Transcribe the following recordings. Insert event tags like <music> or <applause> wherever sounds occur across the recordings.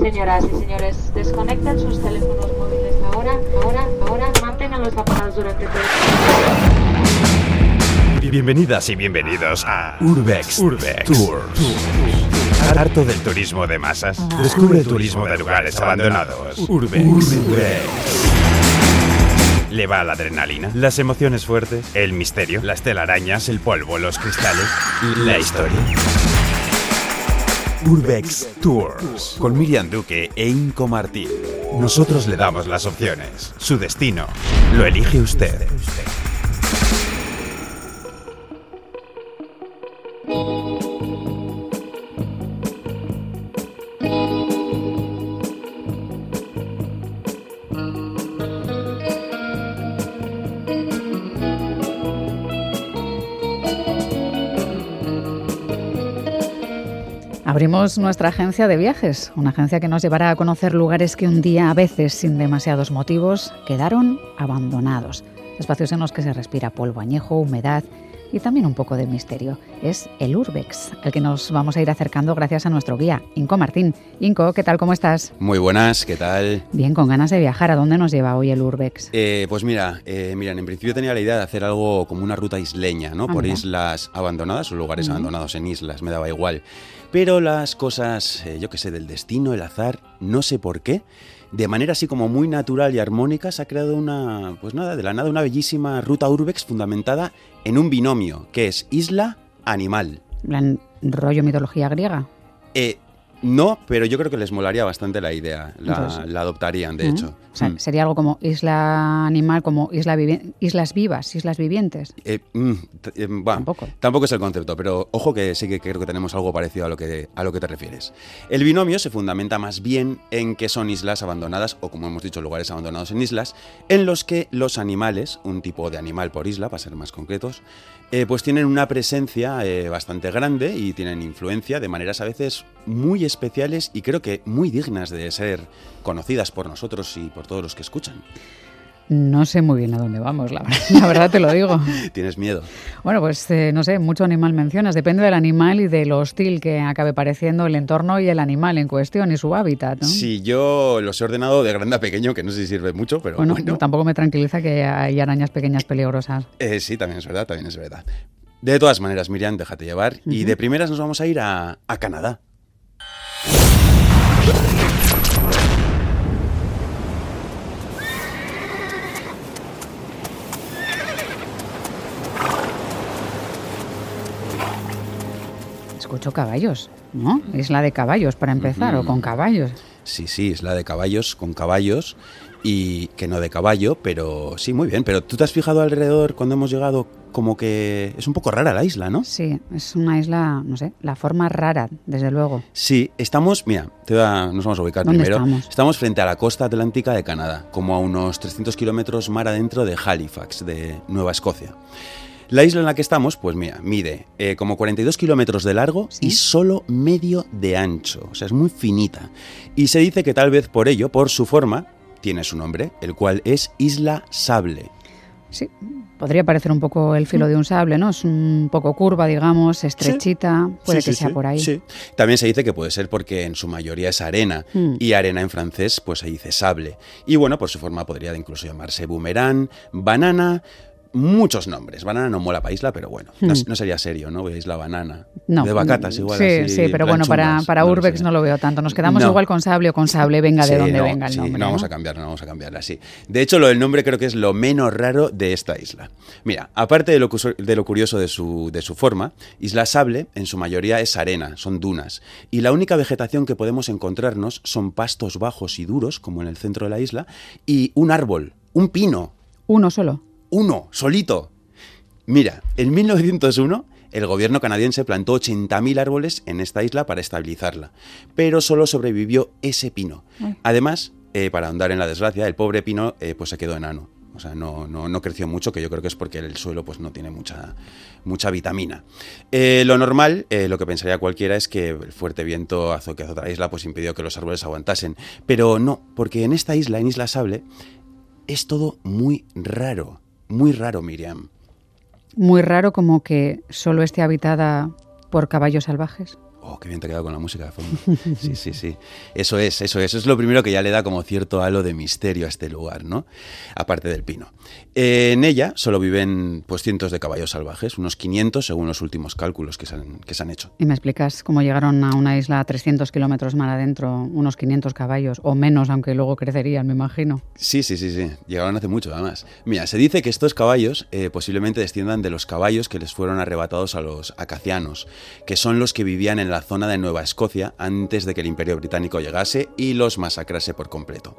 Señoras y señores, desconecten sus teléfonos móviles ahora, ahora, ahora, manténganlos apagados durante todo el Bienvenidas y bienvenidos a Urbex, Urbex Tours. Harto del turismo de masas. Descubre el turismo de lugares abandonados. Urbex. ¿Le va la adrenalina? ¿Las emociones fuertes? ¿El misterio? ¿Las telarañas? ¿El polvo? ¿Los cristales? ¿La historia? Urbex Tours con Miriam Duque e Inco Martín. Nosotros le damos las opciones. Su destino lo elige usted. Nuestra agencia de viajes, una agencia que nos llevará a conocer lugares que un día, a veces sin demasiados motivos, quedaron abandonados. Espacios en los que se respira polvo añejo, humedad y también un poco de misterio. Es el Urbex, al que nos vamos a ir acercando gracias a nuestro guía, Inco Martín. Inco, ¿qué tal? ¿Cómo estás? Muy buenas, ¿qué tal? Bien, con ganas de viajar. ¿A dónde nos lleva hoy el Urbex? Eh, pues mira, eh, mira, en principio tenía la idea de hacer algo como una ruta isleña, ¿no? Por Anda. islas abandonadas o lugares abandonados en islas, me daba igual. Pero las cosas, eh, yo qué sé, del destino, el azar, no sé por qué, de manera así como muy natural y armónica se ha creado una, pues nada, de la nada una bellísima ruta urbex fundamentada en un binomio, que es isla-animal. Plan, rollo mitología griega. Eh, no, pero yo creo que les molaría bastante la idea, la, Entonces- la adoptarían, de hecho. O sea, Mm. sería algo como isla animal, como isla islas vivas, islas vivientes. Eh, mm, eh, Tampoco. Tampoco es el concepto, pero ojo que sí que creo que tenemos algo parecido a lo que, a lo que te refieres. El binomio se fundamenta más bien en que son islas abandonadas, o como hemos dicho, lugares abandonados en islas, en los que los animales, un tipo de animal por isla, para ser más concretos, eh, pues tienen una presencia eh, bastante grande y tienen influencia de maneras a veces muy especiales y creo que muy dignas de ser conocidas por nosotros y por todos los que escuchan. No sé muy bien a dónde vamos, la, verdad- la verdad te lo digo. <laughs> ¿Tienes miedo? Bueno, pues eh, no sé, mucho animal mencionas. Depende del animal y de lo hostil que acabe pareciendo el entorno y el animal en cuestión y su hábitat. ¿no? Sí, yo los he ordenado de grande a pequeño, que no sé si sirve mucho, pero Bueno, bueno. tampoco me tranquiliza que hay arañas pequeñas peligrosas. Eh, sí, también es verdad, también es verdad. De todas maneras, Miriam, déjate llevar. Y de primeras nos vamos a ir a, a Canadá. Escucho caballos, ¿no? Isla de caballos para empezar, o Ujú. con caballos. Sí, sí, es la de caballos con caballos y que no de caballo, pero sí, muy bien. Pero tú te has fijado alrededor cuando hemos llegado como que es un poco rara la isla, ¿no? Sí, es una isla, no sé, la forma rara, desde luego. Sí, estamos, mira, te voy a- nos vamos a ubicar ¿Dónde primero. estamos? frente a la costa atlántica de Canadá, como a unos 300 kilómetros mar adentro de Halifax, de Nueva Escocia. La isla en la que estamos, pues mira, mide eh, como 42 kilómetros de largo Sí. y solo medio de ancho, o sea, es muy finita. Y se dice que tal vez por ello, por su forma, tiene su nombre, el cual es Isla Sable. Sí, podría parecer un poco el filo de un sable, ¿no? Es un poco curva, digamos, estrechita, puede Sí, que sí, sea por ahí. sí. También se dice que puede ser porque en su mayoría es arena Mm. y arena en francés pues se dice sable. Y bueno, por su forma podría incluso llamarse boomerang, banana, muchos nombres. Banana no mola para isla, pero bueno, no, Mm. no sería serio, ¿no? Isla banana. No, De bacatas igual. Sí, así, sí, pero bueno, para, para no Urbex no lo veo tanto. Nos quedamos No. igual con sable o con sable, venga de donde no, venga el sí, nombre. no vamos a cambiarla, no vamos a cambiarla, sí. De hecho, lo del nombre creo que es lo menos raro de esta isla. Mira, aparte de lo, de lo curioso de su, de su forma, Isla Sable en su mayoría es arena, son dunas. Y la única vegetación que podemos encontrarnos son pastos bajos y duros, como en el centro de la isla, y un árbol, un pino, Uno solo. Uno, solito. Mira, en 1901 el gobierno canadiense plantó 80.000 árboles en esta isla para estabilizarla, pero solo sobrevivió ese pino. Además, eh, para ahondar en la desgracia, el pobre pino eh, pues se quedó enano. O sea, no, no, no creció mucho, que yo creo que es porque el suelo pues, no tiene mucha, mucha vitamina. Eh, lo normal, eh, lo que pensaría cualquiera, es que el fuerte viento azo- que azota la isla pues, impidió que los árboles aguantasen. Pero no, porque en esta isla, en Isla Sable, es todo muy raro. Muy raro, Miriam. Muy raro como que solo esté habitada por caballos salvajes. Oh, qué bien te ha quedado con la música de fondo. Sí, sí, sí. Eso es, eso es. Eso es lo primero que ya le da como cierto halo de misterio a este lugar, ¿no? Aparte del pino. en ella solo viven pues cientos de caballos salvajes, unos 500 según los últimos cálculos que se han, que se han hecho. ¿Y me explicas cómo llegaron a una isla a 300 kilómetros más adentro, unos 500 caballos, o menos, aunque luego crecerían, me imagino? Sí, sí, sí, sí. Llegaron hace mucho, además. Mira, se dice que estos caballos eh, posiblemente desciendan de los caballos que les fueron arrebatados a los acacianos, que son los que vivían en la zona de Nueva Escocia antes de que el Imperio Británico llegase y los masacrase por completo.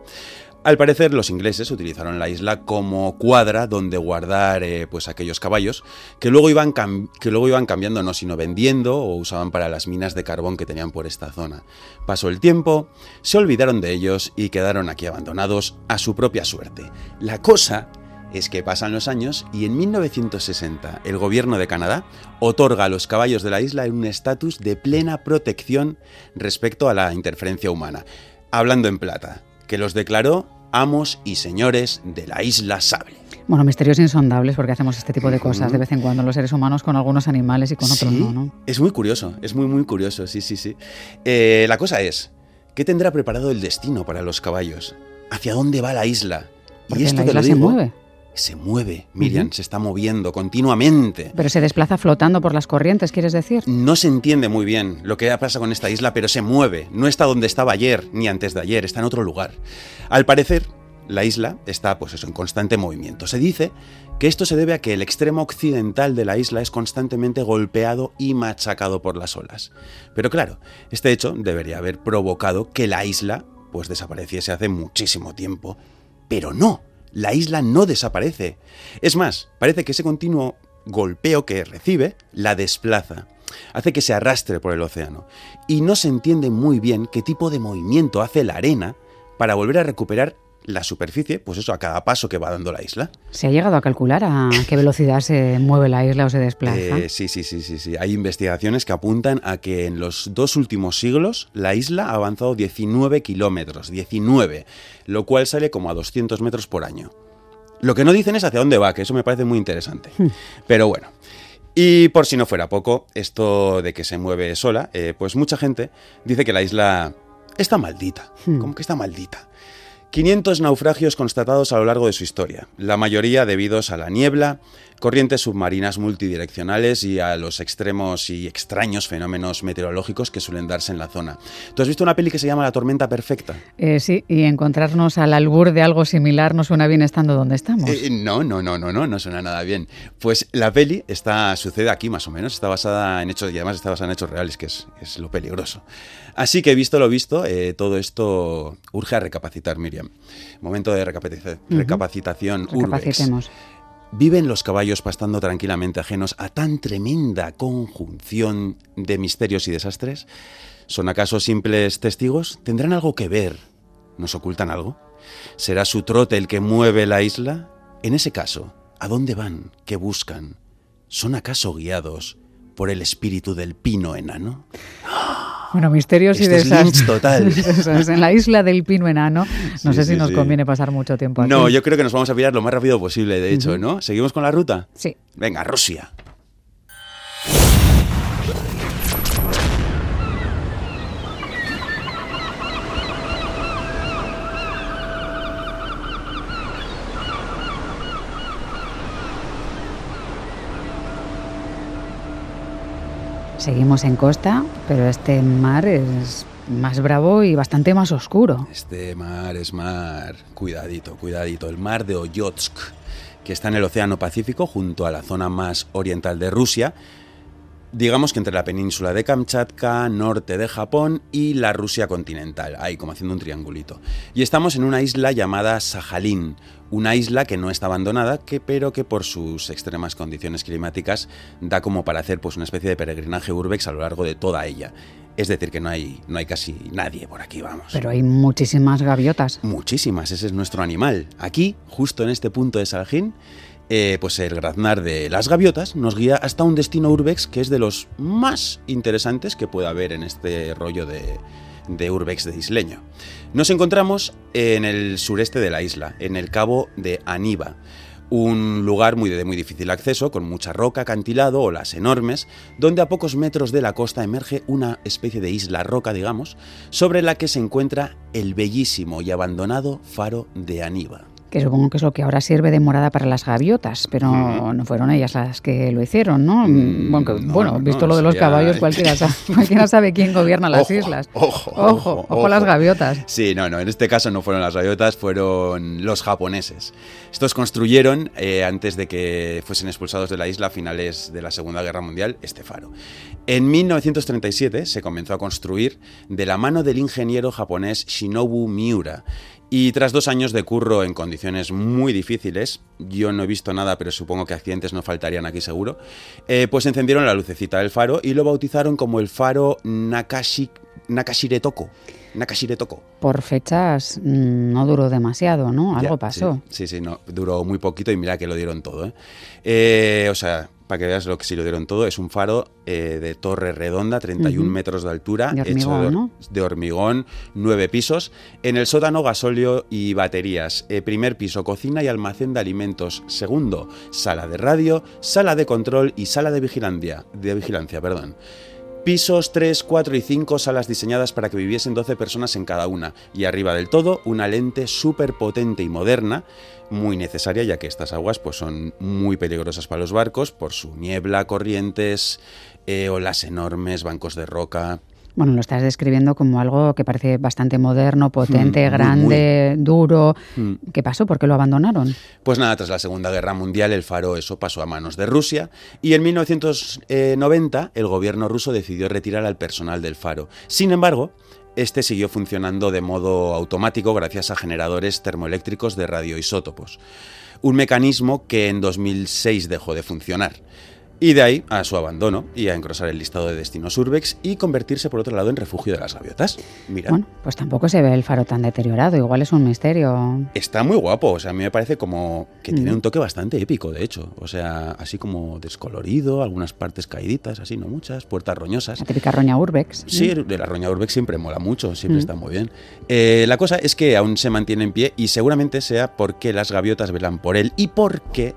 Al parecer, los ingleses utilizaron la isla como cuadra donde guardar eh, pues aquellos caballos que luego, iban que luego iban cambiando, no sino vendiendo o usaban para las minas de carbón que tenían por esta zona. Pasó el tiempo, se olvidaron de ellos y quedaron aquí abandonados a su propia suerte. La cosa es que pasan los años y en 1960 el gobierno de Canadá otorga a los caballos de la isla un estatus de plena protección respecto a la interferencia humana. Hablando en plata, que los declaró amos y señores de la isla Sable. Bueno, misterios insondables porque hacemos este tipo de cosas de vez en cuando los seres humanos con algunos animales y con otros no, ¿no? Es muy curioso, es muy, muy curioso, sí, sí, sí. Eh, la cosa es, ¿qué tendrá preparado el destino para los caballos? ¿Hacia dónde va la isla? y esto la isla se mueve se mueve, Miriam, se está moviendo continuamente. Pero se desplaza flotando por las corrientes, ¿quieres decir? No se entiende muy bien lo que pasa con esta isla, pero se mueve. No está donde estaba ayer, ni antes de ayer, está en otro lugar. Al parecer, la isla está, pues eso, en constante movimiento. Se dice que esto se debe a que el extremo occidental de la isla es constantemente golpeado y machacado por las olas. Pero claro, este hecho debería haber provocado que la isla pues desapareciese hace muchísimo tiempo. Pero no, la isla no desaparece. Es más, parece que ese continuo golpeo que recibe la desplaza, hace que se arrastre por el océano, y no se entiende muy bien qué tipo de movimiento hace la arena para volver a recuperar la superficie, pues eso, a cada paso que va dando la isla. ¿Se ha llegado a calcular a qué <laughs> velocidad se mueve la isla o se desplaza? Eh, sí, sí, sí, sí, sí. Hay investigaciones que apuntan a que en los dos últimos siglos la isla ha avanzado 19 kilómetros, 19, lo cual sale como a 200 metros por año. Lo que no dicen es hacia dónde va, que eso me parece muy interesante. Hmm. Pero bueno. Y por si no fuera poco, esto de que se mueve sola, eh, pues mucha gente dice que la isla está maldita. Hmm. Como que está maldita. 500 naufragios constatados a lo largo de su historia, la mayoría debidos a la niebla, corrientes submarinas multidireccionales y a los extremos y extraños fenómenos meteorológicos que suelen darse en la zona. ¿Tú has visto una peli que se llama La tormenta perfecta? Eh, sí, y encontrarnos al albur de algo similar no suena bien estando donde estamos. Eh, no, no, no, no, no, no suena nada bien. Pues la peli está, sucede aquí más o menos, está basada en hechos y además está basada en hechos reales, que es, es lo peligroso. Así que visto lo visto, eh, todo esto urge a recapacitar, Miriam. Momento de recapacitación. Recapacitemos. ¿Viven los caballos pastando tranquilamente ajenos a tan tremenda conjunción de misterios y desastres? ¿Son acaso simples testigos? ¿Tendrán algo que ver? ¿Nos ocultan algo? ¿Será su trote el que mueve la isla? En ese caso, ¿a dónde van? ¿Qué buscan? ¿Son acaso guiados por el espíritu del pino enano? Bueno, misterios y desastres. total. <laughs> en la isla del pino enano. No sé si nos conviene pasar mucho tiempo aquí. No, yo creo que nos vamos a pillar lo más rápido posible, de hecho, ¿no? ¿Seguimos con la ruta? Sí. Venga, Rusia. Seguimos en costa, pero este mar es más bravo y bastante más oscuro. Este mar es mar, cuidadito, cuidadito, el mar de Oyotsk, que está en el Océano Pacífico junto a la zona más oriental de Rusia, digamos que entre la península de Kamchatka, norte de Japón y la Rusia continental, ahí como haciendo un triangulito. Y estamos en una isla llamada Sajalín, una isla que no está abandonada, que, pero que por sus extremas condiciones climáticas da como para hacer pues, una especie de peregrinaje urbex a lo largo de toda ella. Es decir, que no hay, no hay casi nadie por aquí, vamos. Pero hay muchísimas gaviotas. Muchísimas, ese es nuestro animal. Aquí, justo en este punto de Sajalín, eh, pues el graznar de las gaviotas nos guía hasta un destino urbex que es de los más interesantes que pueda haber en este rollo de, de urbex de isleño. Nos encontramos en el sureste de la isla, en el cabo de Aniba, Un lugar muy de muy difícil acceso, con mucha roca, acantilado, olas enormes, donde a pocos metros de la costa emerge una especie de isla roca, digamos, sobre la que se encuentra el bellísimo y abandonado faro de Aníbal que supongo que es lo que ahora sirve de morada para las gaviotas, pero no fueron ellas las que lo hicieron, ¿no? Mm, bueno, visto lo de los caballos, cualquiera sabe, <laughs> cualquiera sabe quién gobierna las islas. Ojo, ojo, ojo, las gaviotas. Sí, no, no, en este caso no fueron las gaviotas, fueron los japoneses. Estos construyeron, eh, antes de que fuesen expulsados de la isla a finales de la Segunda Guerra Mundial, este faro. En 1937 se comenzó a construir de la mano del ingeniero japonés Shinobu Miura y tras dos años de curro en condiciones muy difíciles, yo no he visto nada, pero supongo que accidentes no faltarían aquí seguro, eh, pues encendieron la lucecita del faro y lo bautizaron como el faro Nakashi, Nakashiretoko. Nakashiretoko. Por fechas mm, no duró demasiado, ¿no? Algo pasó. Sí, sí, no, duró muy poquito y mira que lo dieron todo. ¿eh? Eh, o sea, para que veas lo que sí lo dieron todo, es un faro eh, de torre redonda, 31 metros de altura, de hormigón, hecho de, hormigón, nueve pisos. En el sótano, gasóleo y baterías. Eh, primer piso, cocina y almacén de alimentos. Segundo, sala de radio, sala de control y sala de vigilancia. De vigilancia perdón. Pisos 3, 4 y 5, salas diseñadas para que viviesen 12 personas en cada una. Y arriba del todo, una lente súper potente y moderna muy necesaria ya que estas aguas pues, son muy peligrosas para los barcos por su niebla, corrientes, eh, olas enormes, bancos de roca. Bueno, lo estás describiendo como algo que parece bastante moderno, potente, mm, grande, duro. Mm. ¿Qué pasó? ¿Por qué lo abandonaron? Pues nada, tras la Segunda Guerra Mundial el faro eso pasó a manos de Rusia y en 1990 el gobierno ruso decidió retirar al personal del faro. Sin embargo, este siguió funcionando de modo automático gracias a generadores termoeléctricos de radioisótopos, un mecanismo que en 2006 dejó de funcionar. Y de ahí a su abandono y a engrosar el listado de destinos urbex y convertirse por otro lado en refugio de las gaviotas. Mira. Bueno, pues tampoco se ve el faro tan deteriorado, igual es un misterio. Está muy guapo, o sea, a mí me parece como que tiene mm. un toque bastante épico, de hecho. O sea, así como descolorido, algunas partes caíditas, así, no muchas, puertas roñosas. La típica roña urbex. Sí, de la roña urbex siempre mola mucho, siempre mm. está muy bien. Eh, la cosa es que aún se mantiene en pie y seguramente sea porque las gaviotas velan por él y porque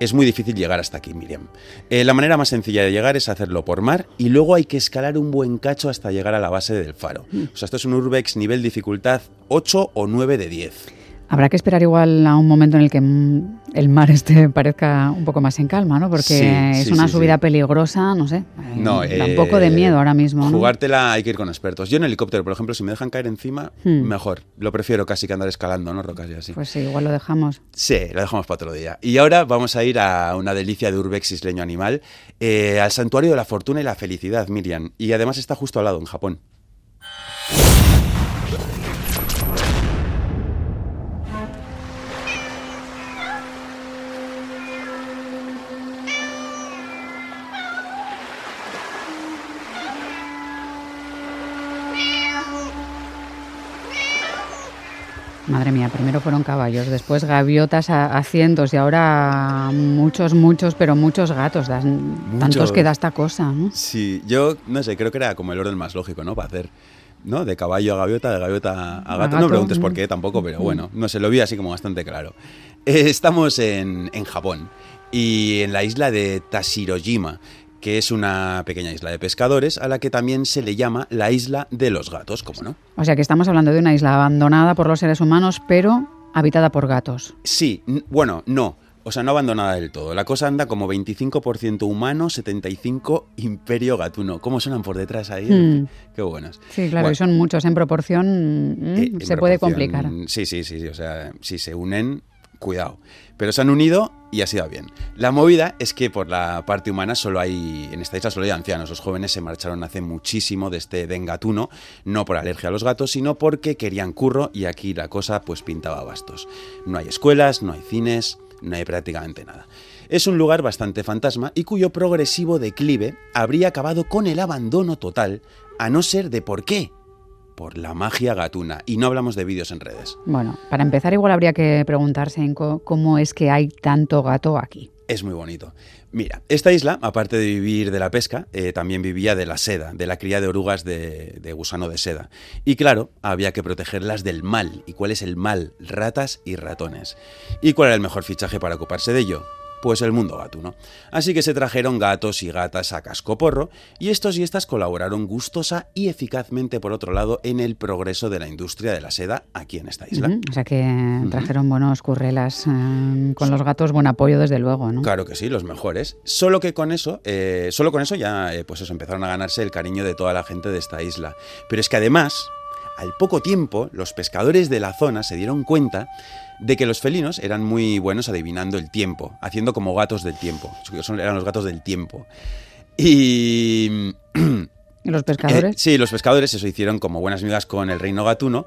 es muy difícil llegar hasta aquí, Miriam. Eh, la manera más sencilla de llegar es hacerlo por mar y luego hay que escalar un buen cacho hasta llegar a la base del faro. Mm. O sea, esto es un Urbex nivel dificultad 8 o 9 de 10. Habrá que esperar igual a un momento en el que el mar <laughs> este parezca un poco más en calma, ¿no? Porque es una subida peligrosa, no sé. No, da un poco de eh, miedo ahora mismo. Jugártela hay que ir con expertos. Yo en helicóptero, por ejemplo, si me dejan caer encima, hmm. mejor. Lo prefiero casi que andar escalando, ¿no? Rocas y así. Pues sí, igual lo dejamos. Sí, lo dejamos para otro día. Y ahora vamos a ir a una delicia de urbex isleño animal, eh, al santuario de la fortuna y la felicidad, Miriam. Y además está justo al lado, en Japón. Madre mía, primero fueron caballos, después gaviotas a, cientos y ahora muchos, muchos, pero muchos gatos. Tantos que da esta cosa, ¿no? Sí, yo no sé, creo que era como el orden más lógico, ¿no? Para hacer, ¿no? De caballo a gaviota, de gaviota a gato. No me preguntes por qué tampoco, pero bueno, no sé, lo vi así como bastante claro. Eh, estamos en, en Japón y en la isla de Tashirojima que es una pequeña isla de pescadores a la que también se le llama la isla de los gatos, ¿cómo no? O sea que estamos hablando de una isla abandonada por los seres humanos, pero habitada por gatos. Sí, bueno, no. O sea, no abandonada del todo. La cosa anda como 25% humano, 75% imperio gatuno. ¿Cómo suenan por detrás ahí? Hmm. Qué buenos. Sí, claro, y son muchos en proporción. Mm, eh, se puede complicar. Sí, sí, sí, sí. O sea, si se unen, cuidado. Pero se han unido y ha sido bien. La movida es que por la parte humana solo hay, en esta isla solo hay ancianos. Los jóvenes se marcharon hace muchísimo de este dengatuno, no por alergia a los gatos, sino porque querían curro y aquí la cosa pues pintaba bastos. No hay escuelas, no hay cines, no hay prácticamente nada. Es un lugar bastante fantasma y cuyo progresivo declive habría acabado con el abandono total, a no ser de por qué por la magia gatuna. Y no hablamos de vídeos en redes. Bueno, para empezar igual habría que preguntarse en cómo es que hay tanto gato aquí. Es muy bonito. Mira, esta isla, aparte de vivir de la pesca, eh, también vivía de la seda, de la cría de orugas de, de, gusano de seda. Y claro, había que protegerlas del mal. ¿Y cuál es el mal? Ratas y ratones. ¿Y cuál era el mejor fichaje para ocuparse de ello? Pues el mundo gatuno. Así que se trajeron gatos y gatas a cascoporro y estos y estas colaboraron gustosa y eficazmente por otro lado en el progreso de la industria de la seda aquí en esta isla. O sea que trajeron buenos currelas eh, con los gatos, buen apoyo desde luego, ¿no? Claro que sí, los mejores. Solo que con eso, eh, solo con eso ya eh, pues eso empezaron a ganarse el cariño de toda la gente de esta isla. Pero es que además, al poco tiempo, los pescadores de la zona se dieron cuenta de que los felinos eran muy buenos adivinando el tiempo, haciendo como gatos del tiempo. Eran los gatos del tiempo. Y... ¿Y los pescadores? Eh, sí, los pescadores eso hicieron como buenas amigas con el reino gatuno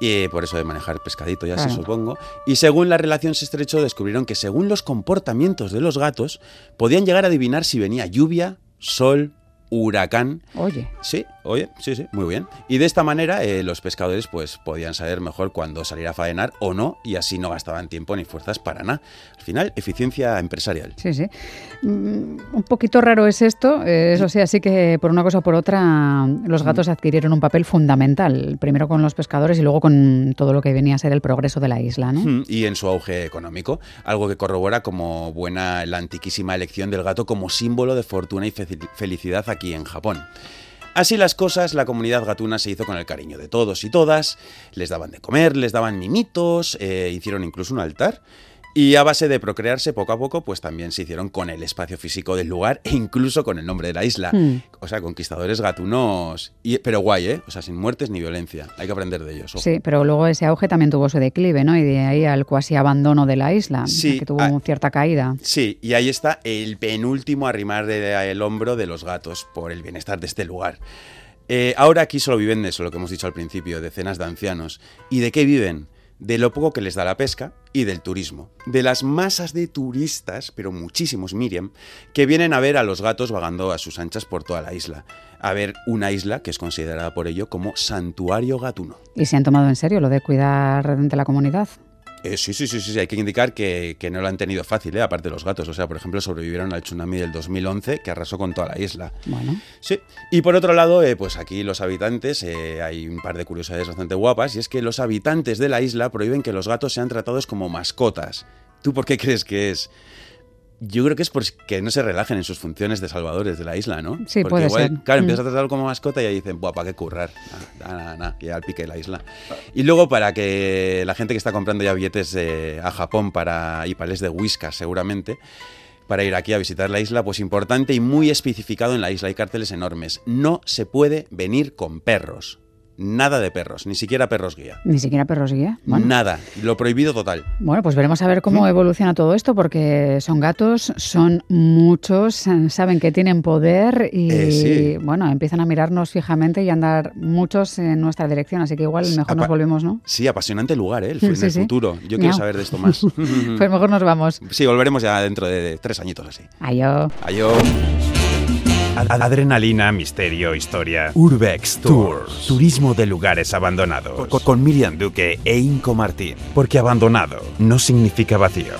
y por eso de manejar pescadito, ya se supongo. Y según la relación se estrechó, descubrieron que según los comportamientos de los gatos, podían llegar a adivinar si venía lluvia, sol, huracán. Oye. Sí, oye, sí, sí, muy bien. Y de esta manera eh, los pescadores pues podían saber mejor cuándo salir a faenar o no y así no gastaban tiempo ni fuerzas para nada. Al final, eficiencia empresarial. Sí, sí. Mm, un poquito raro es esto, eh, eso sí, así que por una cosa o por otra los mm. gatos adquirieron un papel fundamental, primero con los pescadores y luego con todo lo que venía a ser el progreso de la isla, ¿no? Mm, y en su auge económico, algo que corrobora como buena la antiquísima elección del gato como símbolo de fortuna y felicidad aquí en Japón. Así las cosas, la comunidad gatuna se hizo con el cariño de todos y todas, les daban de comer, les daban mimitos, eh, hicieron incluso un altar y a base de procrearse poco a poco, pues también se hicieron con el espacio físico del lugar e incluso con el nombre de la isla. Hmm. O sea, conquistadores gatunos, y, pero guay, ¿eh? O sea, sin muertes ni violencia. Hay que aprender de ellos. Sí, pero luego ese auge también tuvo su declive, ¿no? Y de ahí al cuasi abandono de la isla, que tuvo ah, cierta caída. Sí, y ahí está el penúltimo arrimar el hombro de los gatos por el bienestar de este lugar. Eh, ahora aquí solo viven de eso, lo que hemos dicho al principio, decenas de ancianos. ¿Y de qué viven? De lo poco que les da la pesca y del turismo. De las masas de turistas, pero muchísimos Miriam, que vienen a ver a los gatos vagando a sus anchas por toda la isla. A ver una isla que es considerada por ello como santuario gatuno. ¿Y se han tomado en serio lo de cuidar de la comunidad? Eh, sí, sí, sí, sí, hay que indicar que, no lo han tenido fácil, ¿eh? aparte de los gatos. O sea, por ejemplo, sobrevivieron al tsunami del 2011 que arrasó con toda la isla. Bueno. Sí. Y por otro lado, eh, pues aquí los habitantes, hay un par de curiosidades bastante guapas, y es que los habitantes de la isla prohíben que los gatos sean tratados como mascotas. ¿Tú por qué <laughs> crees que es? Yo creo que es porque no se relajen en sus funciones de salvadores de la isla, ¿no? Sí, porque puede ser. Claro, empiezas a mm. tratarlo como mascota y ahí dicen, Buah, ¿para qué currar? Nada, nada, nada, y al pique de la isla. Y luego para que la gente que está comprando ya billetes a Japón para y palés de Whiskas seguramente, para ir aquí a visitar la isla, pues importante y muy especificado en la isla, hay carteles enormes. No se puede venir con perros. Nada de perros, ni siquiera perros guía. Ni siquiera perros guía. Nada, lo prohibido total. Bueno, pues veremos a ver cómo evoluciona todo esto, porque son gatos, son muchos, saben que tienen poder y eh, bueno, empiezan a mirarnos fijamente y a andar muchos en nuestra dirección, así que igual mejor nos volvemos, ¿no? Sí, apasionante lugar, ¿eh? El, <laughs> el futuro. Yo quiero saber de esto más. <laughs> pues mejor nos vamos. Sí, volveremos ya dentro de, tres añitos así. Adiós. Adiós. Adrenalina, misterio, historia. Urbex Tours. Turismo de lugares abandonados. Con, Miriam Duque e Inco Martín. Porque abandonado no significa vacío.